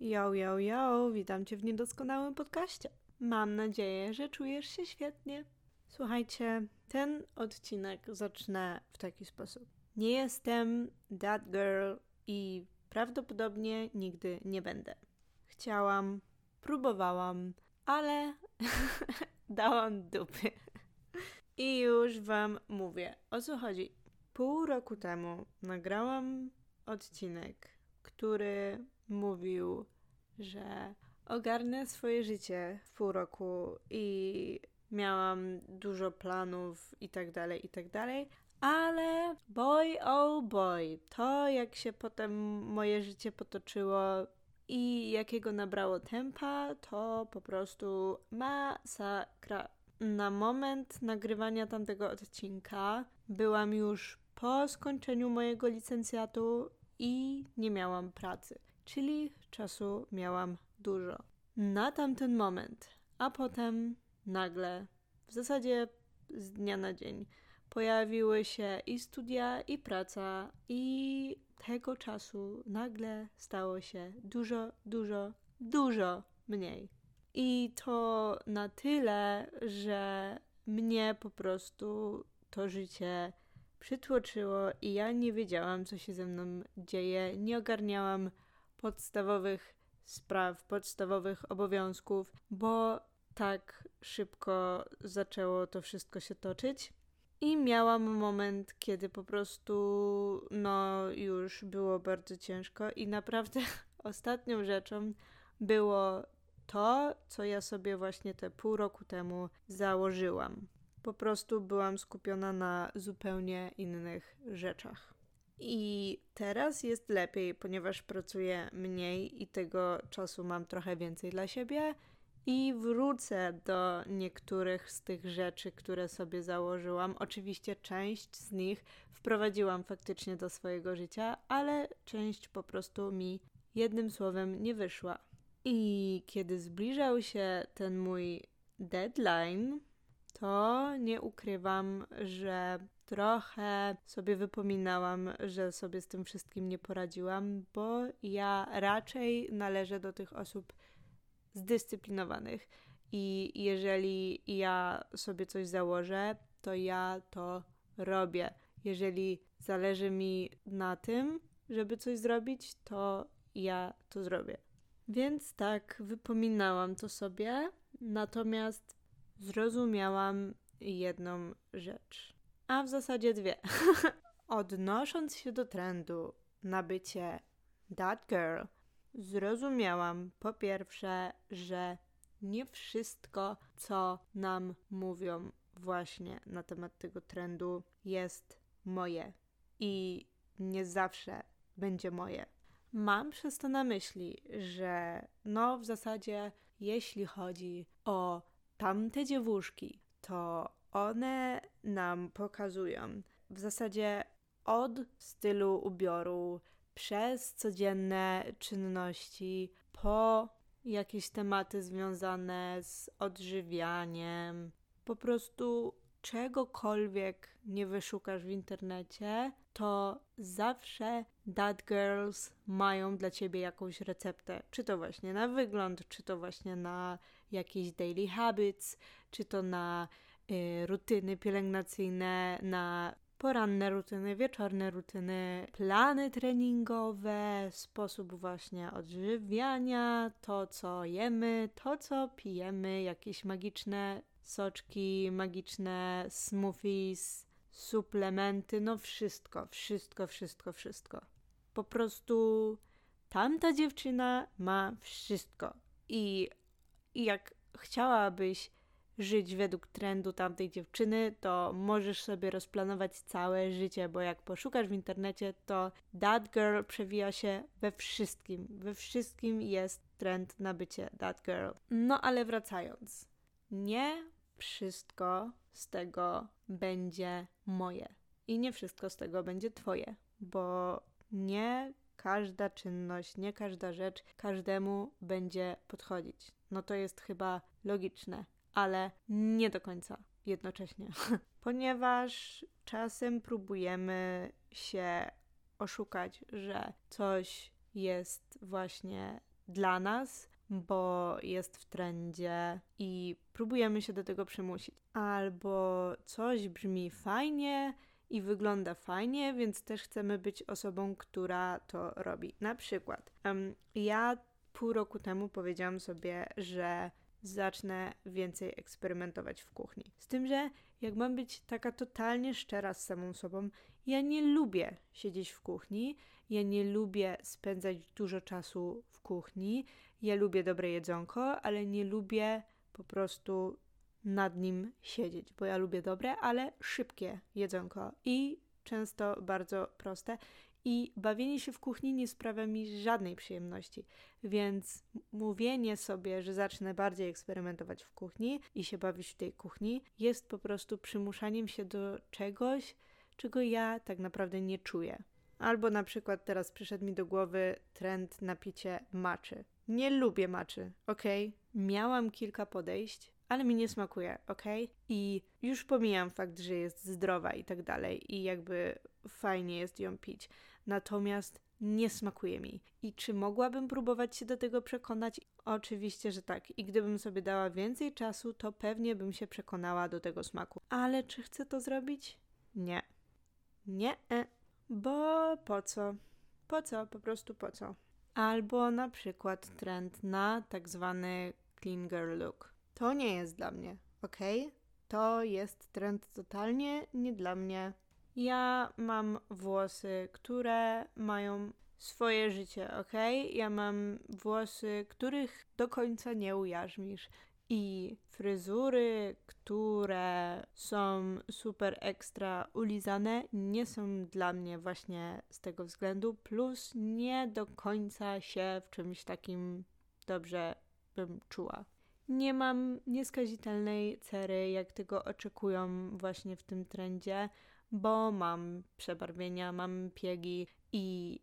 Yo, yo, yo, witam Cię w niedoskonałym podcaście. Mam nadzieję, że czujesz się świetnie. Słuchajcie, ten odcinek zacznę w taki sposób. Nie jestem that girl i prawdopodobnie nigdy nie będę. Chciałam, próbowałam, ale dałam dupy. I już Wam mówię, o co chodzi. Pół roku temu nagrałam odcinek, który mówił, że ogarnę swoje życie w pół roku i miałam dużo planów i tak dalej, i tak dalej. Ale boy, oh boy, to jak się potem moje życie potoczyło i jakiego nabrało tempa, to po prostu masakra. Na moment nagrywania tamtego odcinka byłam już po skończeniu mojego licencjatu i nie miałam pracy, czyli czasu miałam dużo. Na tamten moment, a potem nagle, w zasadzie z dnia na dzień, pojawiły się i studia, i praca, i tego czasu nagle stało się dużo, dużo, dużo mniej. I to na tyle, że mnie po prostu to życie przytłoczyło i ja nie wiedziałam, co się ze mną dzieje. Nie ogarniałam podstawowych spraw, podstawowych obowiązków, bo tak szybko zaczęło to wszystko się toczyć. I miałam moment, kiedy po prostu, no, już było bardzo ciężko, i naprawdę ostatnią rzeczą było to, co ja sobie właśnie te pół roku temu założyłam. Po prostu byłam skupiona na zupełnie innych rzeczach. I teraz jest lepiej, ponieważ pracuję mniej i tego czasu mam trochę więcej dla siebie. I wrócę do niektórych z tych rzeczy, które sobie założyłam. Oczywiście część z nich wprowadziłam faktycznie do swojego życia, ale część po prostu mi jednym słowem nie wyszła. I kiedy zbliżał się ten mój deadline, to nie ukrywam, że trochę sobie wypominałam, że sobie z tym wszystkim nie poradziłam, bo ja raczej należę do tych osób zdyscyplinowanych. I jeżeli ja sobie coś założę, to ja to robię. Jeżeli zależy mi na tym, żeby coś zrobić, to ja to zrobię. Więc tak, wypominałam to sobie, natomiast zrozumiałam jedną rzecz, a w zasadzie dwie. Odnosząc się do trendu na bycie that girl, zrozumiałam po pierwsze, że nie wszystko, co nam mówią właśnie na temat tego trendu, jest moje i nie zawsze będzie moje. Mam przez to na myśli, że no w zasadzie jeśli chodzi o tamte dziewuszki, to one nam pokazują w zasadzie od stylu ubioru, przez codzienne czynności, po jakieś tematy związane z odżywianiem, po prostu czegokolwiek nie wyszukasz w internecie, to zawsze that girls mają dla ciebie jakąś receptę. Czy to właśnie na wygląd, czy to właśnie na jakieś daily habits, czy to na rutyny pielęgnacyjne, na poranne rutyny, wieczorne rutyny, plany treningowe, sposób właśnie odżywiania, to co jemy, to co pijemy, jakieś magiczne soczki, magiczne smoothies, suplementy, no wszystko, wszystko, wszystko, wszystko. Po prostu tamta dziewczyna ma wszystko. I, i jak chciałabyś żyć według trendu tamtej dziewczyny, to możesz sobie rozplanować całe życie, bo jak poszukasz w internecie, to that girl przewija się we wszystkim. We wszystkim jest trend na bycie that girl. No ale wracając. Nie wszystko z tego będzie moje. I nie wszystko z tego będzie twoje, bo nie każda czynność, nie każda rzecz każdemu będzie podchodzić. No to jest chyba logiczne ale nie do końca jednocześnie. Ponieważ czasem próbujemy się oszukać, że coś jest właśnie dla nas, bo jest w trendzie i próbujemy się do tego przymusić. Albo coś brzmi fajnie i wygląda fajnie, więc też chcemy być osobą, która to robi. Na przykład, um, ja pół roku temu powiedziałam sobie, że zacznę więcej eksperymentować w kuchni. Z tym, że jak mam być taka totalnie szczera z samą sobą, ja nie lubię siedzieć w kuchni, ja nie lubię spędzać dużo czasu w kuchni, ja lubię dobre jedzonko, ale nie lubię po prostu nad nim siedzieć, bo ja lubię dobre, ale szybkie jedzonko i często bardzo proste. I bawienie się w kuchni nie sprawia mi żadnej przyjemności, więc mówienie sobie, że zacznę bardziej eksperymentować w kuchni i się bawić w tej kuchni, jest po prostu przymuszaniem się do czegoś, czego ja tak naprawdę nie czuję. Albo na przykład teraz przyszedł mi do głowy trend na picie maczy. Nie lubię maczy, ok? Miałam kilka podejść, ale mi nie smakuje, ok? I już pomijam fakt, że jest zdrowa i tak dalej, i jakby fajnie jest ją pić. Natomiast nie smakuje mi. I czy mogłabym próbować się do tego przekonać? Oczywiście, że tak. I gdybym sobie dała więcej czasu, to pewnie bym się przekonała do tego smaku. Ale czy chcę to zrobić? Nie. Nie. E. Bo po co? Po co? Po prostu po co? Albo na przykład trend na tak zwany clean girl look. To nie jest dla mnie, ok? To jest trend totalnie nie dla mnie. Ja mam włosy, które mają swoje życie, ok? Ja mam włosy, których do końca nie ujarzmisz. I fryzury, które są super ekstra ulizane, nie są dla mnie właśnie z tego względu. Plus nie do końca się w czymś takim dobrze bym czuła. Nie mam nieskazitelnej cery, jak tego oczekują właśnie w tym trendzie, bo mam przebarwienia, mam piegi i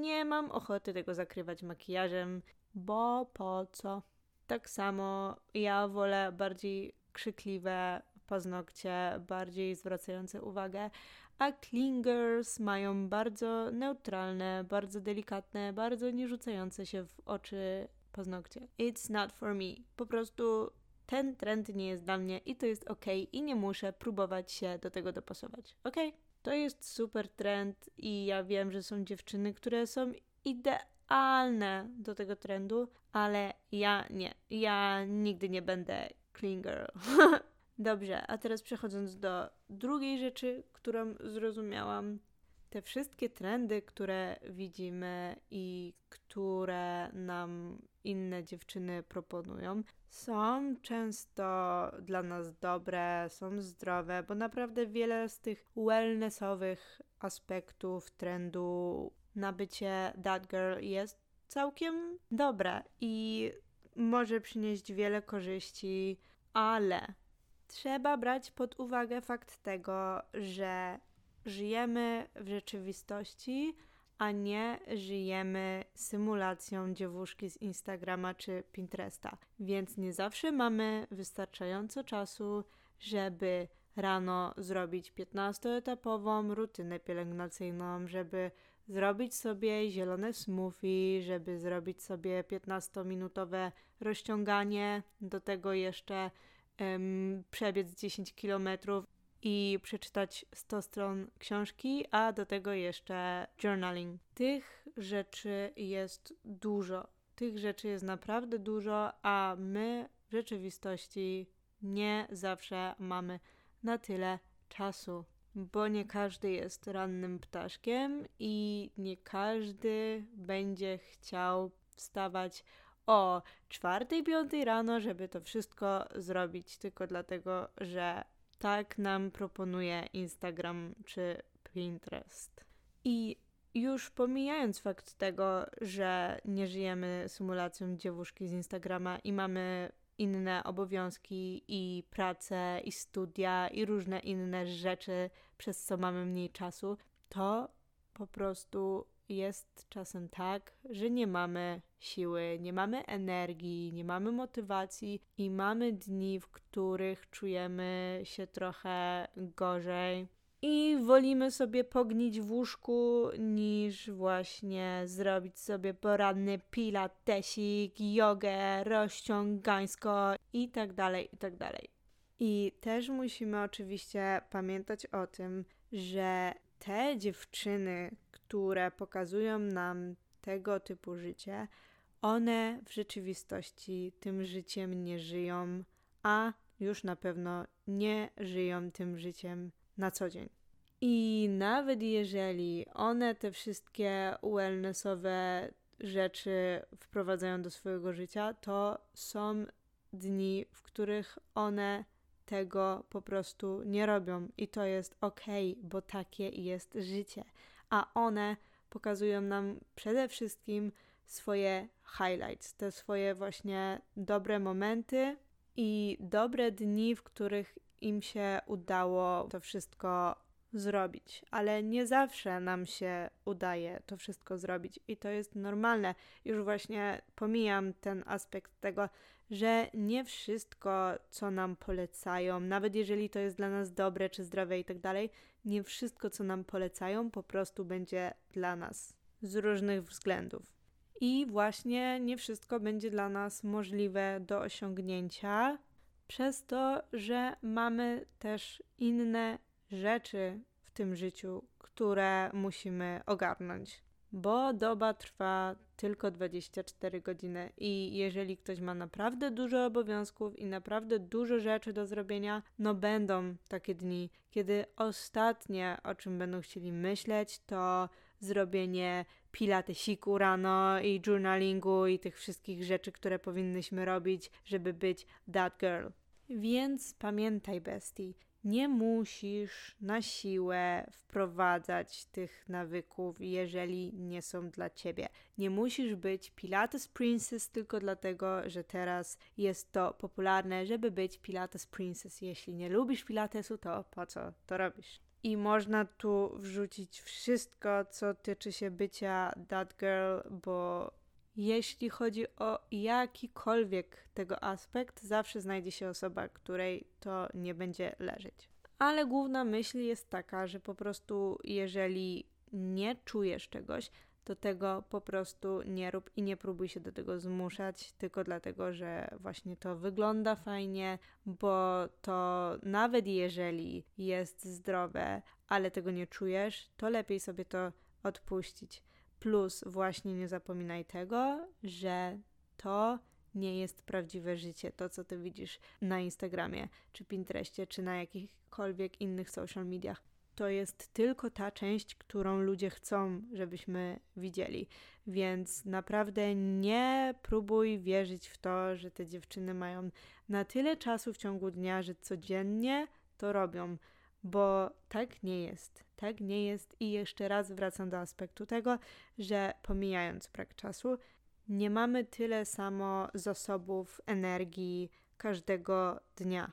nie mam ochoty tego zakrywać makijażem, bo po co? Tak samo ja wolę bardziej krzykliwe paznokcie, bardziej zwracające uwagę, a clingers mają bardzo neutralne, bardzo delikatne, bardzo nie rzucające się w oczy paznokcie. It's not for me. Po prostu ten trend nie jest dla mnie i to jest ok i nie muszę próbować się do tego dopasować. Ok? To jest super trend i ja wiem, że są dziewczyny, które są idealne do tego trendu, ale ja nie. Ja nigdy nie będę clean girl. Dobrze, a teraz przechodząc do drugiej rzeczy, którą zrozumiałam, te wszystkie trendy, które widzimy i które nam inne dziewczyny proponują, są często dla nas dobre, są zdrowe, bo naprawdę wiele z tych wellnessowych aspektów trendu na bycie that girl jest całkiem dobre i może przynieść wiele korzyści, ale trzeba brać pod uwagę fakt tego, że żyjemy w rzeczywistości, a nie żyjemy symulacją dziewuszki z Instagrama czy Pinteresta. Więc nie zawsze mamy wystarczająco czasu, żeby rano zrobić 15-etapową rutynę pielęgnacyjną, żeby zrobić sobie zielone smoothie, żeby zrobić sobie 15-minutowe rozciąganie, do tego jeszcze um, przebiec 10 kilometrów i przeczytać 100 stron książki, a do tego jeszcze journaling. Tych rzeczy jest dużo. Tych rzeczy jest naprawdę dużo, a my w rzeczywistości nie zawsze mamy na tyle czasu, bo nie każdy jest rannym ptaszkiem i nie każdy będzie chciał wstawać o czwartej, piątej rano, żeby to wszystko zrobić, tylko dlatego, że tak nam proponuje Instagram czy Pinterest. I już pomijając fakt tego, że nie żyjemy symulacją dziewuszki z Instagrama i mamy inne obowiązki i pracę i studia i różne inne rzeczy, przez co mamy mniej czasu, to po prostu jest czasem tak, że nie mamy siły, nie mamy energii, nie mamy motywacji i mamy dni, w których czujemy się trochę gorzej. i wolimy sobie pognić w łóżku, niż właśnie zrobić sobie poranny pilatesik, jogę, rozciągańsko i tak dalej, i tak dalej. I też musimy oczywiście pamiętać o tym, że te dziewczyny, które pokazują nam tego typu życie, one w rzeczywistości tym życiem nie żyją, a już na pewno nie żyją tym życiem na co dzień. I nawet jeżeli one te wszystkie wellnessowe rzeczy wprowadzają do swojego życia, to są dni, w których one tego po prostu nie robią i to jest ok, bo takie jest życie. A one pokazują nam przede wszystkim swoje highlights, te swoje właśnie dobre momenty i dobre dni, w których im się udało to wszystko zrobić, ale nie zawsze nam się udaje to wszystko zrobić i to jest normalne. Już właśnie pomijam ten aspekt tego, że nie wszystko, co nam polecają, nawet jeżeli to jest dla nas dobre czy zdrowe i tak dalej, nie wszystko, co nam polecają, po prostu będzie dla nas z różnych względów. I właśnie nie wszystko będzie dla nas możliwe do osiągnięcia, przez to, że mamy też inne rzeczy w tym życiu, które musimy ogarnąć. Bo doba trwa tylko 24 godziny i jeżeli ktoś ma naprawdę dużo obowiązków i naprawdę dużo rzeczy do zrobienia, no będą takie dni, kiedy ostatnie, o czym będą chcieli myśleć, to zrobienie pilatesiku rano i journalingu i tych wszystkich rzeczy, które powinnyśmy robić, żeby być that girl. Więc pamiętaj, bestii, nie musisz na siłę wprowadzać tych nawyków, jeżeli nie są dla ciebie. Nie musisz być Pilates Princess tylko dlatego, że teraz jest to popularne, żeby być Pilates Princess. Jeśli nie lubisz Pilatesu, to po co to robisz? I można tu wrzucić wszystko, co tyczy się bycia that girl, bo jeśli chodzi o jakikolwiek tego aspekt, zawsze znajdzie się osoba, której to nie będzie leżeć. Ale główna myśl jest taka, że po prostu jeżeli nie czujesz czegoś, to tego po prostu nie rób i nie próbuj się do tego zmuszać, tylko dlatego, że właśnie to wygląda fajnie, bo to nawet jeżeli jest zdrowe, ale tego nie czujesz, to lepiej sobie to odpuścić. Plus, właśnie nie zapominaj tego, że to nie jest prawdziwe życie, to co ty widzisz na Instagramie, czy Pinterestie, czy na jakichkolwiek innych social mediach. To jest tylko ta część, którą ludzie chcą, żebyśmy widzieli. Więc naprawdę nie próbuj wierzyć w to, że te dziewczyny mają na tyle czasu w ciągu dnia, że codziennie to robią bo tak nie jest. Tak nie jest i jeszcze raz wracam do aspektu tego, że pomijając brak czasu, nie mamy tyle samo zasobów energii każdego dnia.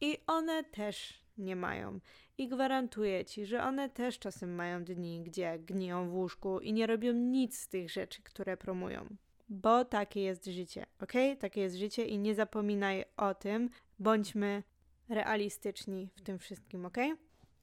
I one też nie mają. I gwarantuję ci, że one też czasem mają dni, gdzie gniją w łóżku i nie robią nic z tych rzeczy, które promują. Bo takie jest życie, ok? Takie jest życie i nie zapominaj o tym. Bądźmy realistyczni w tym wszystkim, ok?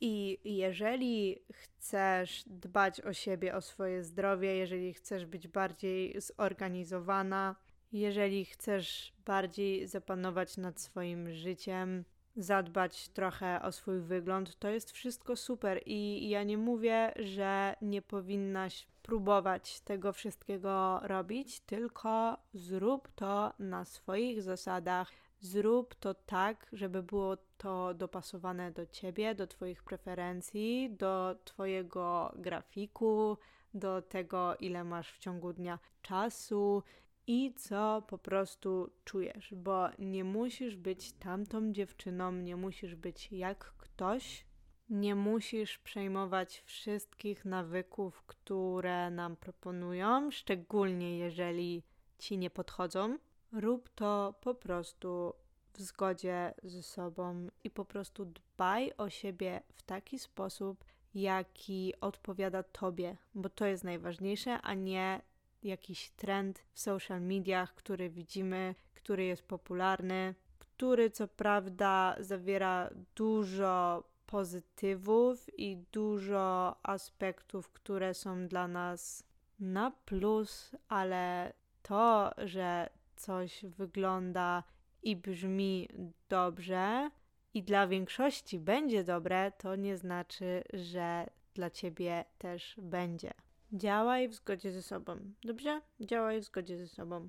I jeżeli chcesz dbać o siebie, o swoje zdrowie, jeżeli chcesz być bardziej zorganizowana, jeżeli chcesz bardziej zapanować nad swoim życiem, zadbać trochę o swój wygląd, to jest wszystko super. I ja nie mówię, że nie powinnaś próbować tego wszystkiego robić, tylko zrób to na swoich zasadach Zrób to tak, żeby było to dopasowane do ciebie, do Twoich preferencji, do Twojego grafiku, do tego, ile masz w ciągu dnia czasu i co po prostu czujesz, bo nie musisz być tamtą dziewczyną, nie musisz być jak ktoś, nie musisz przejmować wszystkich nawyków, które nam proponują, szczególnie jeżeli ci nie podchodzą Rób to po prostu w zgodzie ze sobą i po prostu dbaj o siebie w taki sposób, jaki odpowiada tobie, bo to jest najważniejsze, a nie jakiś trend w social mediach, który widzimy, który jest popularny, który co prawda zawiera dużo pozytywów i dużo aspektów, które są dla nas na plus, ale to, że coś wygląda i brzmi dobrze i dla większości będzie dobre, to nie znaczy, że dla ciebie też będzie. Działaj w zgodzie ze sobą. Dobrze? Działaj w zgodzie ze sobą.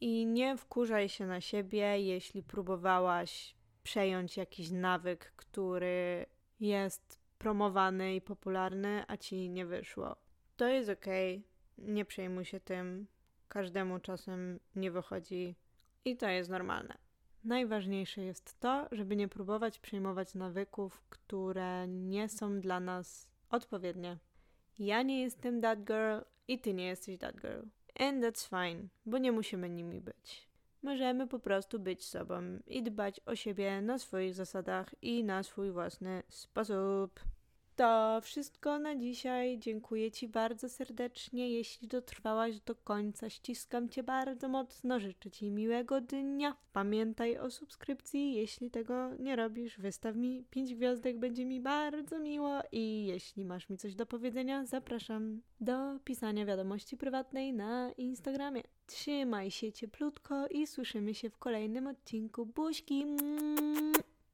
I nie wkurzaj się na siebie, jeśli próbowałaś przejąć jakiś nawyk, który jest promowany i popularny, a ci nie wyszło. To jest okay. nie przejmuj się tym. Każdemu czasem nie wychodzi i to jest normalne. Najważniejsze jest to, żeby nie próbować przejmować nawyków, które nie są dla nas odpowiednie. Ja nie jestem that girl i ty nie jesteś that girl. And that's fine, bo nie musimy nimi być. Możemy po prostu być sobą i dbać o siebie na swoich zasadach i na swój własny sposób. To wszystko na dzisiaj. Dziękuję Ci bardzo serdecznie. Jeśli dotrwałaś do końca, ściskam Cię bardzo mocno. Życzę Ci miłego dnia. Pamiętaj o subskrypcji. Jeśli tego nie robisz, wystaw mi 5 gwiazdek, będzie mi bardzo miło. I jeśli masz mi coś do powiedzenia, zapraszam do pisania wiadomości prywatnej na Instagramie. Trzymaj się cieplutko i słyszymy się w kolejnym odcinku. Buźki!